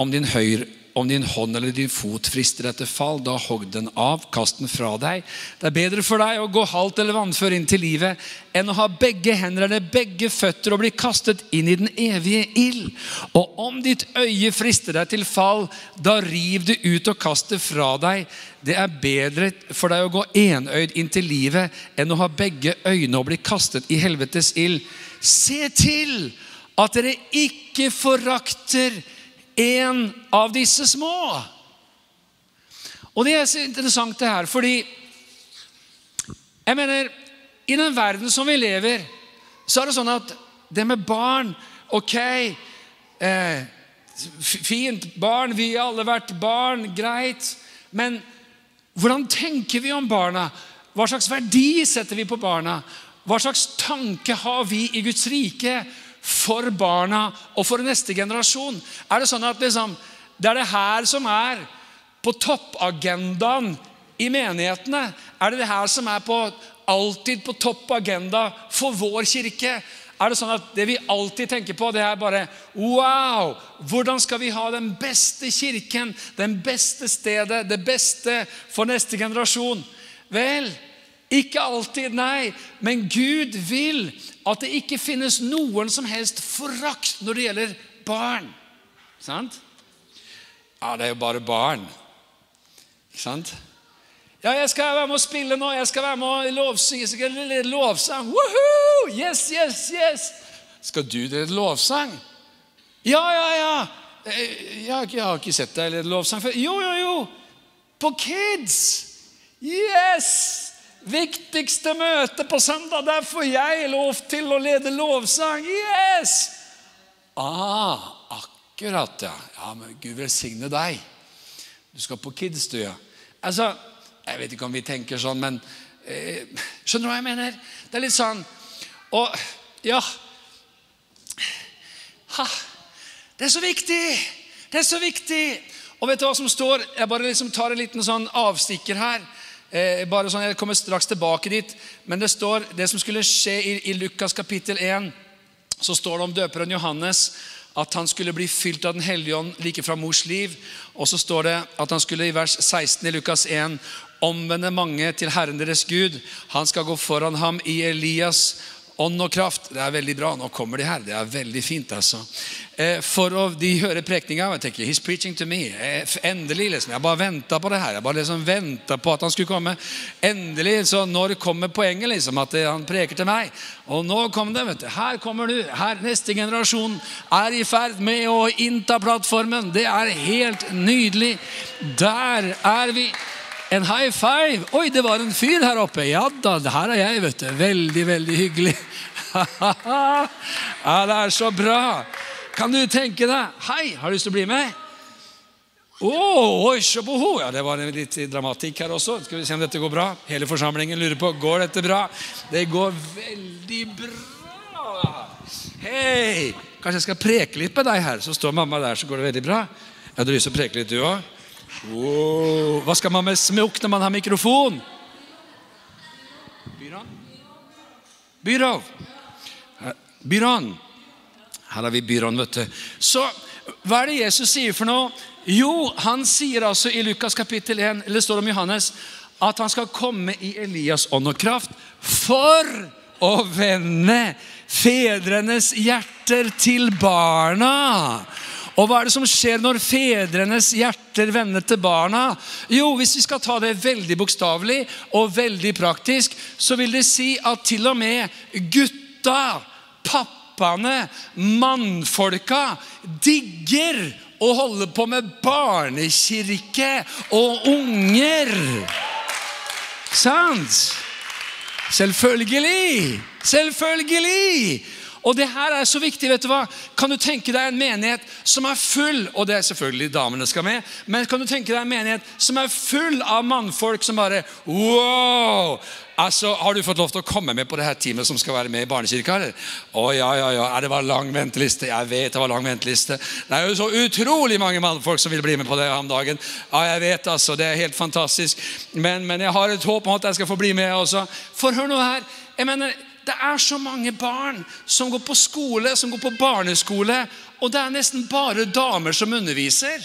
om din høyre om din hånd eller din fot frister etter fall, da hogg den av, kast den fra deg. Det er bedre for deg å gå halvt eller vannfør inn til livet enn å ha begge hender eller begge føtter og bli kastet inn i den evige ild. Og om ditt øye frister deg til fall, da riv det ut og kast det fra deg. Det er bedre for deg å gå enøyd inn til livet enn å ha begge øyne og bli kastet i helvetes ild. Se til at dere ikke forakter en av disse små. Og det er så interessant, det her, fordi jeg mener, I den verden som vi lever, så er det sånn at det med barn Ok, eh, fint, barn, vi har alle vært barn, greit. Men hvordan tenker vi om barna? Hva slags verdi setter vi på barna? Hva slags tanke har vi i Guds rike for barna og for neste generasjon? Er det sånn at liksom, det er det her som er på toppagendaen i menighetene? Er det det her som er på, alltid på topp agenda for vår kirke? Er det sånn at det vi alltid tenker på, det er bare Wow! Hvordan skal vi ha den beste kirken, den beste stedet, det beste for neste generasjon? Vel, ikke alltid, nei. Men Gud vil at det ikke finnes noen som helst forakt når det gjelder barn. Sant? Ja, det er jo bare barn. Ikke sant? Ja, jeg skal være med å spille nå. Jeg skal være med å lovsynge. Jeg skal lede lovsang. Woohoo! Yes, yes, yes! Skal du lede lovsang? Ja, ja, ja. Jeg, jeg, jeg har ikke sett deg lede lovsang før. Jo, jo, jo. På Kids. Yes! Viktigste møte på søndag. Der får jeg lov til å lede lovsang. Yes! Ah, akkurat, ja. Ja, men Gud velsigne deg. Du skal på Kids, du, ja. Altså, Jeg vet ikke om vi tenker sånn, men eh, Skjønner du hva jeg mener? Det er litt sånn Og ja ha, Det er så viktig! Det er så viktig! Og vet du hva som står? Jeg bare liksom tar en liten sånn avstikker her. Eh, bare sånn, Jeg kommer straks tilbake dit. Men det står det som skulle skje i, i Lukas kapittel 1. Så står det om døperen Johannes at han skulle bli fylt av Den hellige ånd like fra mors liv. Og så står det at han skulle i vers 16 i Lukas 1 omvende mange til Herren deres Gud. Han skal gå foran ham i Elias ånd og kraft. Det er veldig bra. Nå kommer de her. Det er veldig fint. altså. Eh, for å, De hører prekninga He's preaching to me. Eh, endelig. liksom. Jeg bare venta på det her. Jeg bare liksom venta på at han skulle komme. Endelig. Så når kommer poenget? liksom, At han preker til meg. Og nå kom det. vet du. Her kommer du. Her Neste generasjon er i ferd med å innta plattformen. Det er helt nydelig. Der er vi. En high five! Oi, det var en fyr her oppe. Ja da, her er jeg, vet du. Veldig, veldig hyggelig. ja, det er så bra. Kan du tenke deg Hei, har du lyst til å bli med? Oh, ja, det var litt dramatikk her også. Skal vi se om dette går bra? Hele forsamlingen lurer på går dette bra. Det går veldig bra. Hei! Kanskje jeg skal preke litt med deg her. Så står mamma der, så går det veldig bra. Jeg hadde lyst til å preke litt, du òg. Oh, hva skal man med smokk når man har mikrofon? Byran? Byrov. Byran. Her har vi byrån, vet du. Så hva er det Jesus sier for noe? Jo, han sier altså i Lukas kapittel 1, eller står det om Johannes, at han skal komme i Elias ånd og kraft for å vende fedrenes hjerter til barna. Og hva er det som skjer når fedrenes hjerter vender til barna? Jo, hvis vi skal ta det veldig bokstavelig og veldig praktisk, så vil det si at til og med gutta, pappaene, mannfolka digger å holde på med barnekirke og unger. Sant? Selvfølgelig! Selvfølgelig! Og det her er så viktig. vet du hva? Kan du tenke deg en menighet som er full Og det er selvfølgelig damene skal med. Men kan du tenke deg en menighet som er full av mannfolk som bare Wow! Altså, Har du fått lov til å komme med på det her teamet som skal være med i barnekirka? eller? Å, ja, ja, ja. Det var lang venteliste. Jeg vet det var lang venteliste. Det er jo så utrolig mange mannfolk som vil bli med på det om dagen. Ja, jeg vet altså, Det er helt fantastisk. Men, men jeg har et håp om at jeg skal få bli med også. For hør nå her. jeg mener, det er så mange barn som går på skole, som går på barneskole, og det er nesten bare damer som underviser.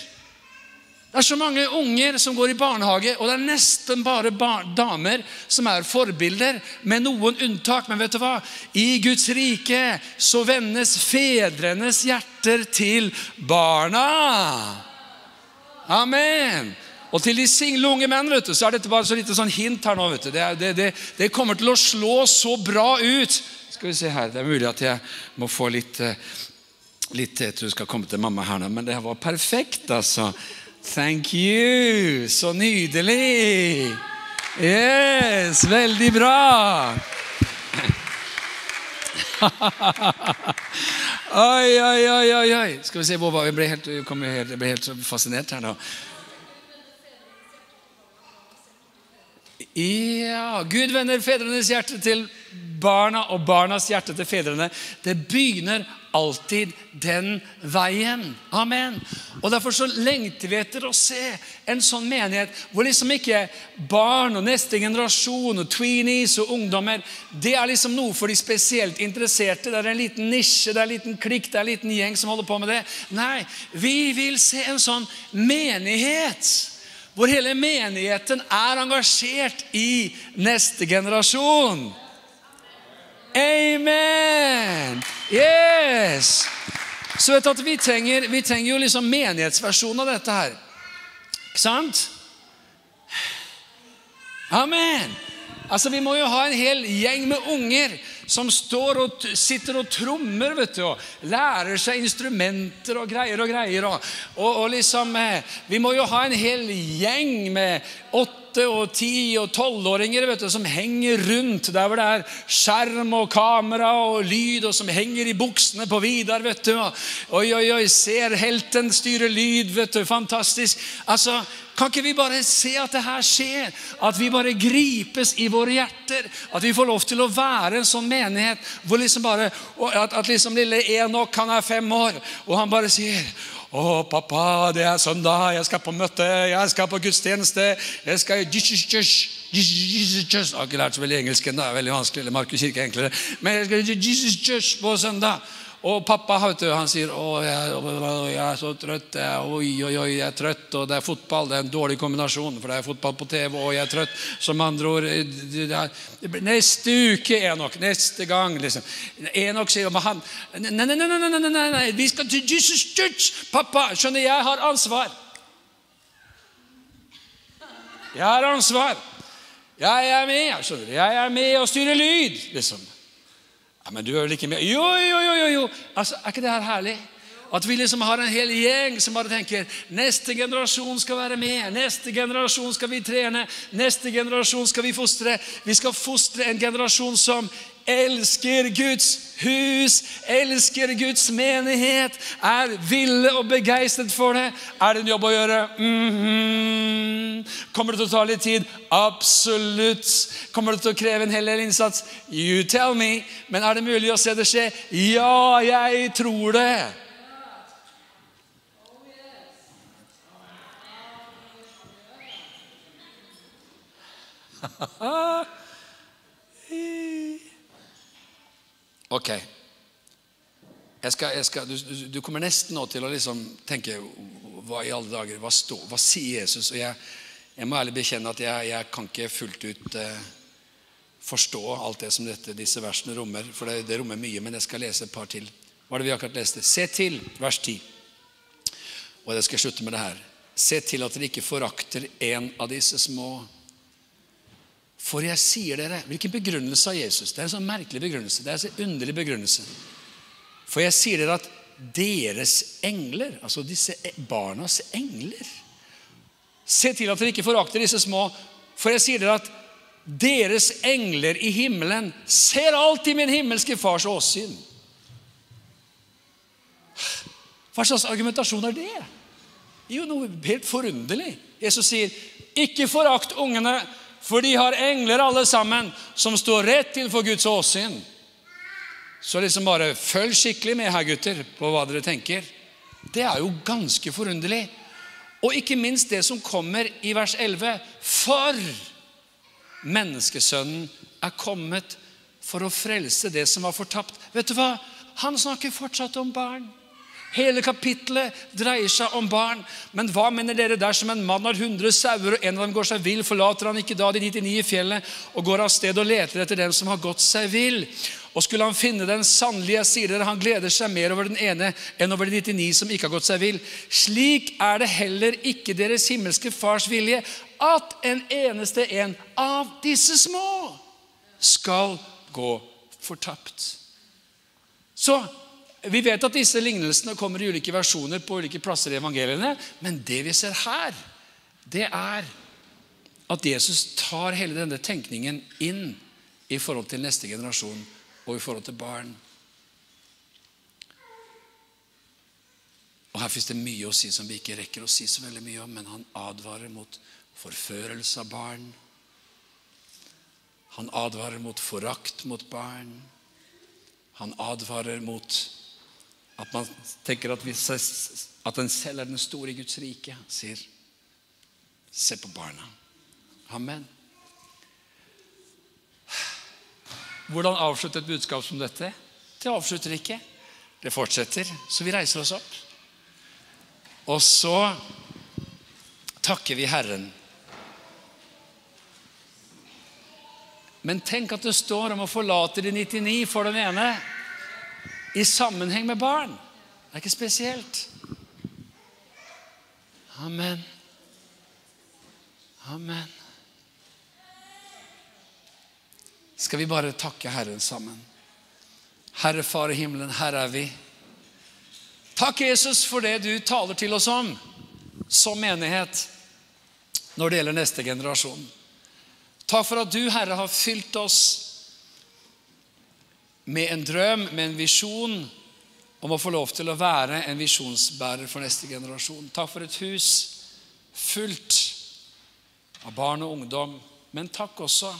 Det er så mange unger som går i barnehage, og det er nesten bare damer som er forbilder, med noen unntak. Men vet du hva? I Guds rike så vendes fedrenes hjerter til barna. Amen. Og til de single unge menn vet du, så er dette bare så lite sånn hint her nå. vet du. Det, det, det, det, kommer til å slå så bra ut. Skal vi se her, Det er mulig at jeg må få litt, eh, litt Jeg tror jeg skal komme til mamma her nå, men det var perfekt, altså. Thank you! Så nydelig! Yes, veldig bra! oi, oi, oi, oi. Skal vi se var vi? ble helt, jeg ble helt fascinert her nå. Ja, Gud vender fedrenes hjerte til barna og barnas hjerte til fedrene. Det begynner alltid den veien. Amen. Og Derfor så lengter vi etter å se en sånn menighet hvor liksom ikke barn og neste generasjon og tweenies og ungdommer det er liksom noe for de spesielt interesserte. Det er en liten nisje, det er en liten klikk, det er en liten gjeng som holder på med det. Nei, vi vil se en sånn menighet hvor hele menigheten er engasjert i neste generasjon. Amen! Yes! Så vet du at vi trenger, vi trenger jo liksom menighetsversjonen av dette her. Ikke sant? Amen! Altså, Vi må jo ha en hel gjeng med unger som står og sitter og trommer vet du, og lærer seg instrumenter og greier og greier. Og, og, og liksom, eh, Vi må jo ha en hel gjeng med åtte og ti og tolvåringer som henger rundt der hvor det er skjerm og kamera og lyd, og som henger i buksene på Vidar. vet du. Oi, oi, oi, ser helten styre lyd. vet du, Fantastisk. Altså, kan ikke vi bare se at det her skjer? At vi bare gripes i våre hjerter? At vi får lov til å være en sånn menighet hvor liksom bare, at, at liksom lille Enok han er fem år, og han bare sier å, pappa, det er søndag. Jeg skal på møte. Jeg skal på gudstjeneste. Jeg skal Jeg har ikke lært så veldig engelsk ennå. Det er veldig vanskelig. eller Markus Kirke er enklere. Men jeg skal Jesus på søndag. Og pappa vet du, han sier å, jeg, jeg, er så trøtt. Jeg, oi, oi, oi, jeg er trøtt. Og det er fotball. Det er en dårlig kombinasjon, for det er fotball på TV. Og jeg er trøtt. Som andre ord er, Neste uke, Enok. Neste gang. liksom. Enok sier om han nei nei nei, nei, nei, nei, nei, vi skal til Jesus Church! Pappa, skjønner, jeg har ansvar. Jeg har ansvar. Jeg er med. skjønner du. Jeg er med og styrer lyd. liksom. Ja, Men du er vel ikke med? Jo, jo, jo! jo, jo. Altså, Er ikke det her herlig? At vi liksom har en hel gjeng som bare tenker neste generasjon skal være med. Neste generasjon skal vi trene. Neste generasjon skal vi fostre. Vi skal fostre en generasjon som elsker Guds hus, elsker Guds menighet, er ville og begeistret for det. Er det en jobb å gjøre? Mm -hmm. Kommer det til å ta litt tid? Absolutt. Kommer det til å kreve en hel del innsats? You tell me. Men er det mulig å se det skje? Ja, jeg tror det. Ok. Jeg skal, jeg skal, du, du, kommer nesten nå til å liksom tenke hva i alle dager, hva, stå, hva sier Jesus? Og jeg, jeg må ærlig bekjenne at jeg, jeg kan ikke fullt ut eh, forstå alt det som dette, disse versene rommer. For det, det, rommer mye, men jeg skal lese et par til. Hva er det vi akkurat leste? Se til, vers 10. Og jeg skal slutte med det her. Se til at dere ikke forakter en av disse små. For jeg sier dere Hvilken begrunnelse av Jesus? Det er en sånn merkelig begrunnelse. Det er en sånn underlig begrunnelse. For jeg sier dere at deres engler, altså disse e- barnas engler Se til at dere ikke forakter disse små, for jeg sier dere at deres engler i himmelen ser alltid min himmelske fars åsyn. Hva slags argumentasjon er det? Jo, noe helt forunderlig. Jesus sier, 'Ikke forakt ungene, for de har engler alle sammen, som står rett til for Guds åsyn.' Så liksom bare følg skikkelig med her, gutter, på hva dere tenker. Det er jo ganske forunderlig. Og ikke minst det som kommer i vers 11. For menneskesønnen er kommet for å frelse det som var fortapt. Vet du hva? Han snakker fortsatt om barn. Hele kapittelet dreier seg om barn. Men hva mener dere dersom en mann har 100 sauer, og en av dem går seg vill, forlater han ikke da de 99 i fjellet og går av sted og leter etter den som har gått seg vill? Og skulle han finne den, sannelige, sier dere, han gleder seg mer over den ene enn over de 99 som ikke har gått seg vill. Slik er det heller ikke deres himmelske Fars vilje at en eneste en av disse små skal gå fortapt. Så vi vet at disse lignelsene kommer i ulike versjoner på ulike plasser i evangeliene. Men det vi ser her, det er at Jesus tar hele denne tenkningen inn i forhold til neste generasjon og i forhold til barn. Og Her fins det mye å si som vi ikke rekker å si så veldig mye om, men han advarer mot forførelse av barn. Han advarer mot forakt mot barn. Han advarer mot at man tenker at, vi, at en selv er den store i Guds rike, sier Se på barna. Amen. Hvordan avslutte et budskap som dette? Det avslutter ikke. Det fortsetter. Så vi reiser oss opp. Og så takker vi Herren. Men tenk at det står om å forlate de 99 for den ene i sammenheng med barn. Det er ikke spesielt. Amen. Amen. Skal vi bare takke Herren sammen? Herre Far i himmelen, her er vi. Takk, Jesus, for det du taler til oss om som menighet når det gjelder neste generasjon. Takk for at du, Herre, har fylt oss med en drøm, med en visjon om å få lov til å være en visjonsbærer for neste generasjon. Takk for et hus fullt av barn og ungdom. Men takk også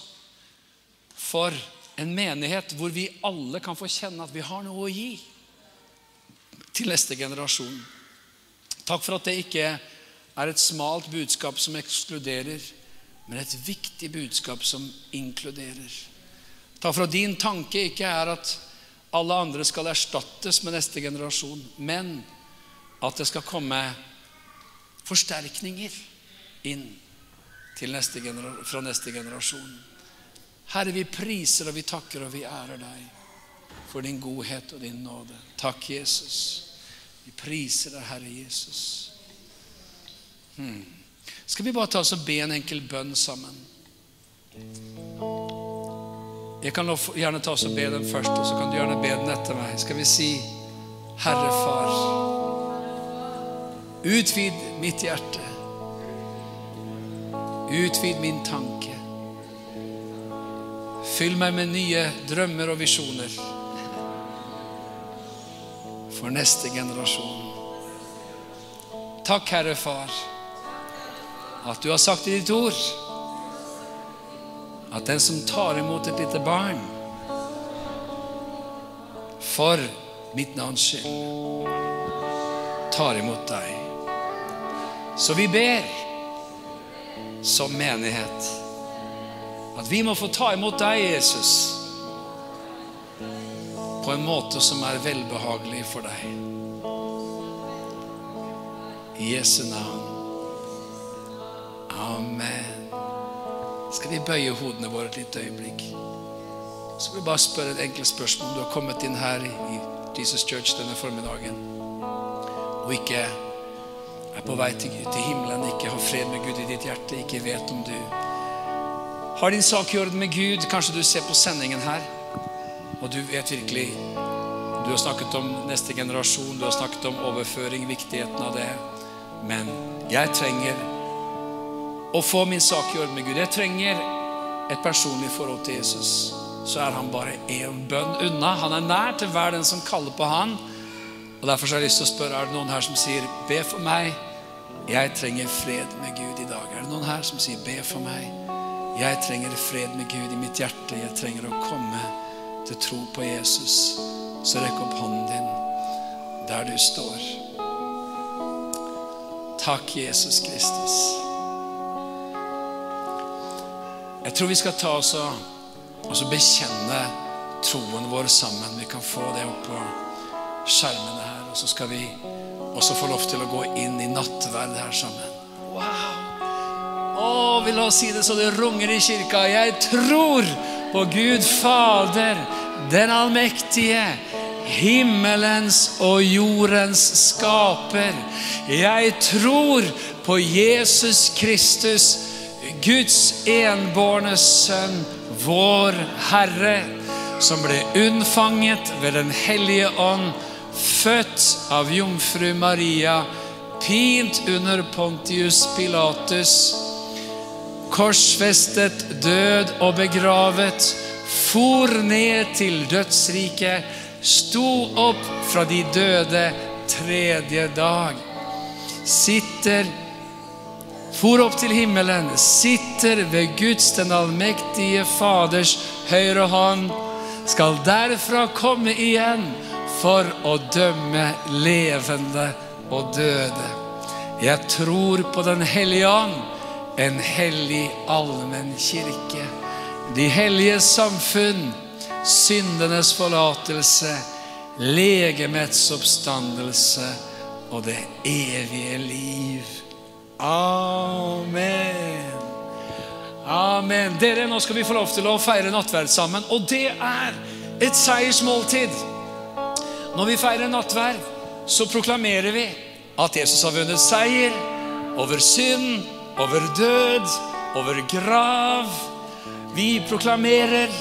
for en menighet hvor vi alle kan få kjenne at vi har noe å gi til neste generasjon. Takk for at det ikke er et smalt budskap som ekskluderer, men et viktig budskap som inkluderer. Takk for at din tanke ikke er at alle andre skal erstattes med neste generasjon, men at det skal komme forsterkninger inn neste fra neste generasjon. Herre, vi priser og vi takker og vi ærer deg for din godhet og din nåde. Takk, Jesus. Vi priser deg, Herre Jesus. Hmm. Skal vi bare ta oss og be en enkel bønn sammen? Jeg kan gjerne ta oss og be den først, og så kan du gjerne be den etter meg. Skal vi si, Herre Far, utvid mitt hjerte. Utvid min tanke. Fyll meg med nye drømmer og visjoner for neste generasjon. Takk, Herre Far, at du har sagt i ditt ord at den som tar imot et lite barn for mitt navns skyld, tar imot deg. Så vi ber som menighet at vi må få ta imot deg, Jesus, på en måte som er velbehagelig for deg. I Jesu navn. Amen. Skal vi bøye hodene våre et lite øyeblikk? Så vil jeg bare spørre et enkelt spørsmål. Du har kommet inn her i Jesus Church denne formiddagen og ikke er på vei til, til himmelen, ikke har fred med Gud i ditt hjerte, ikke vet om du har din sak i orden med Gud. Kanskje du ser på sendingen her, og du vet virkelig Du har snakket om neste generasjon, du har snakket om overføring, viktigheten av det. Men jeg trenger å få min sak i orden med Gud. Jeg trenger et personlig forhold til Jesus. Så er han bare én bønn unna. Han er nær til hver den som kaller på han. Og Derfor har jeg lyst til å spørre, er det noen her som sier, be for meg. Jeg trenger fred med Gud i dag. Er det noen her som sier, be for meg. Jeg trenger fred med Gud i mitt hjerte. Jeg trenger å komme til tro på Jesus. Så rekk opp hånden din der du står. Takk, Jesus Kristus. Jeg tror vi skal ta oss og, og bekjenne troen vår sammen. Vi kan få det opp på skjermene her. Og så skal vi også få lov til å gå inn i nattverd her sammen. Wow! Å, vi la oss si det så det runger i kirka. Jeg tror på Gud Fader, den allmektige, himmelens og jordens skaper. Jeg tror på Jesus Kristus, Guds enbårne sønn, vår Herre, som ble unnfanget ved Den hellige ånd, født av jomfru Maria, pint under Pontius Pilatus, korsfestet, død og begravet, for ned til dødsriket, sto opp fra de døde tredje dag, sitter for opp til himmelen, sitter ved Guds den allmektige Faders høyre hånd, skal derfra komme igjen for å dømme levende og døde. Jeg tror på Den hellige ånd, en hellig allmenn kirke. De hellige samfunn, syndenes forlatelse, legemets oppstandelse og det evige liv. Amen. Amen. Dere, nå skal vi få lov til å feire nattverd sammen. Og det er et seiersmåltid. Når vi feirer nattverd, så proklamerer vi at Jesus har vunnet seier over synd, over død, over grav. Vi proklamerer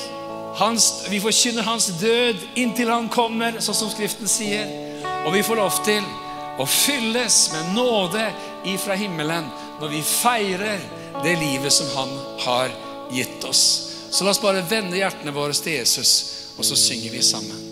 hans, Vi forkynner hans død inntil han kommer, sånn som Skriften sier. Og vi får lov til å fylles med nåde ifra himmelen når vi feirer det livet som han har gitt oss. Så la oss bare vende hjertene våre til Jesus, og så synger vi sammen.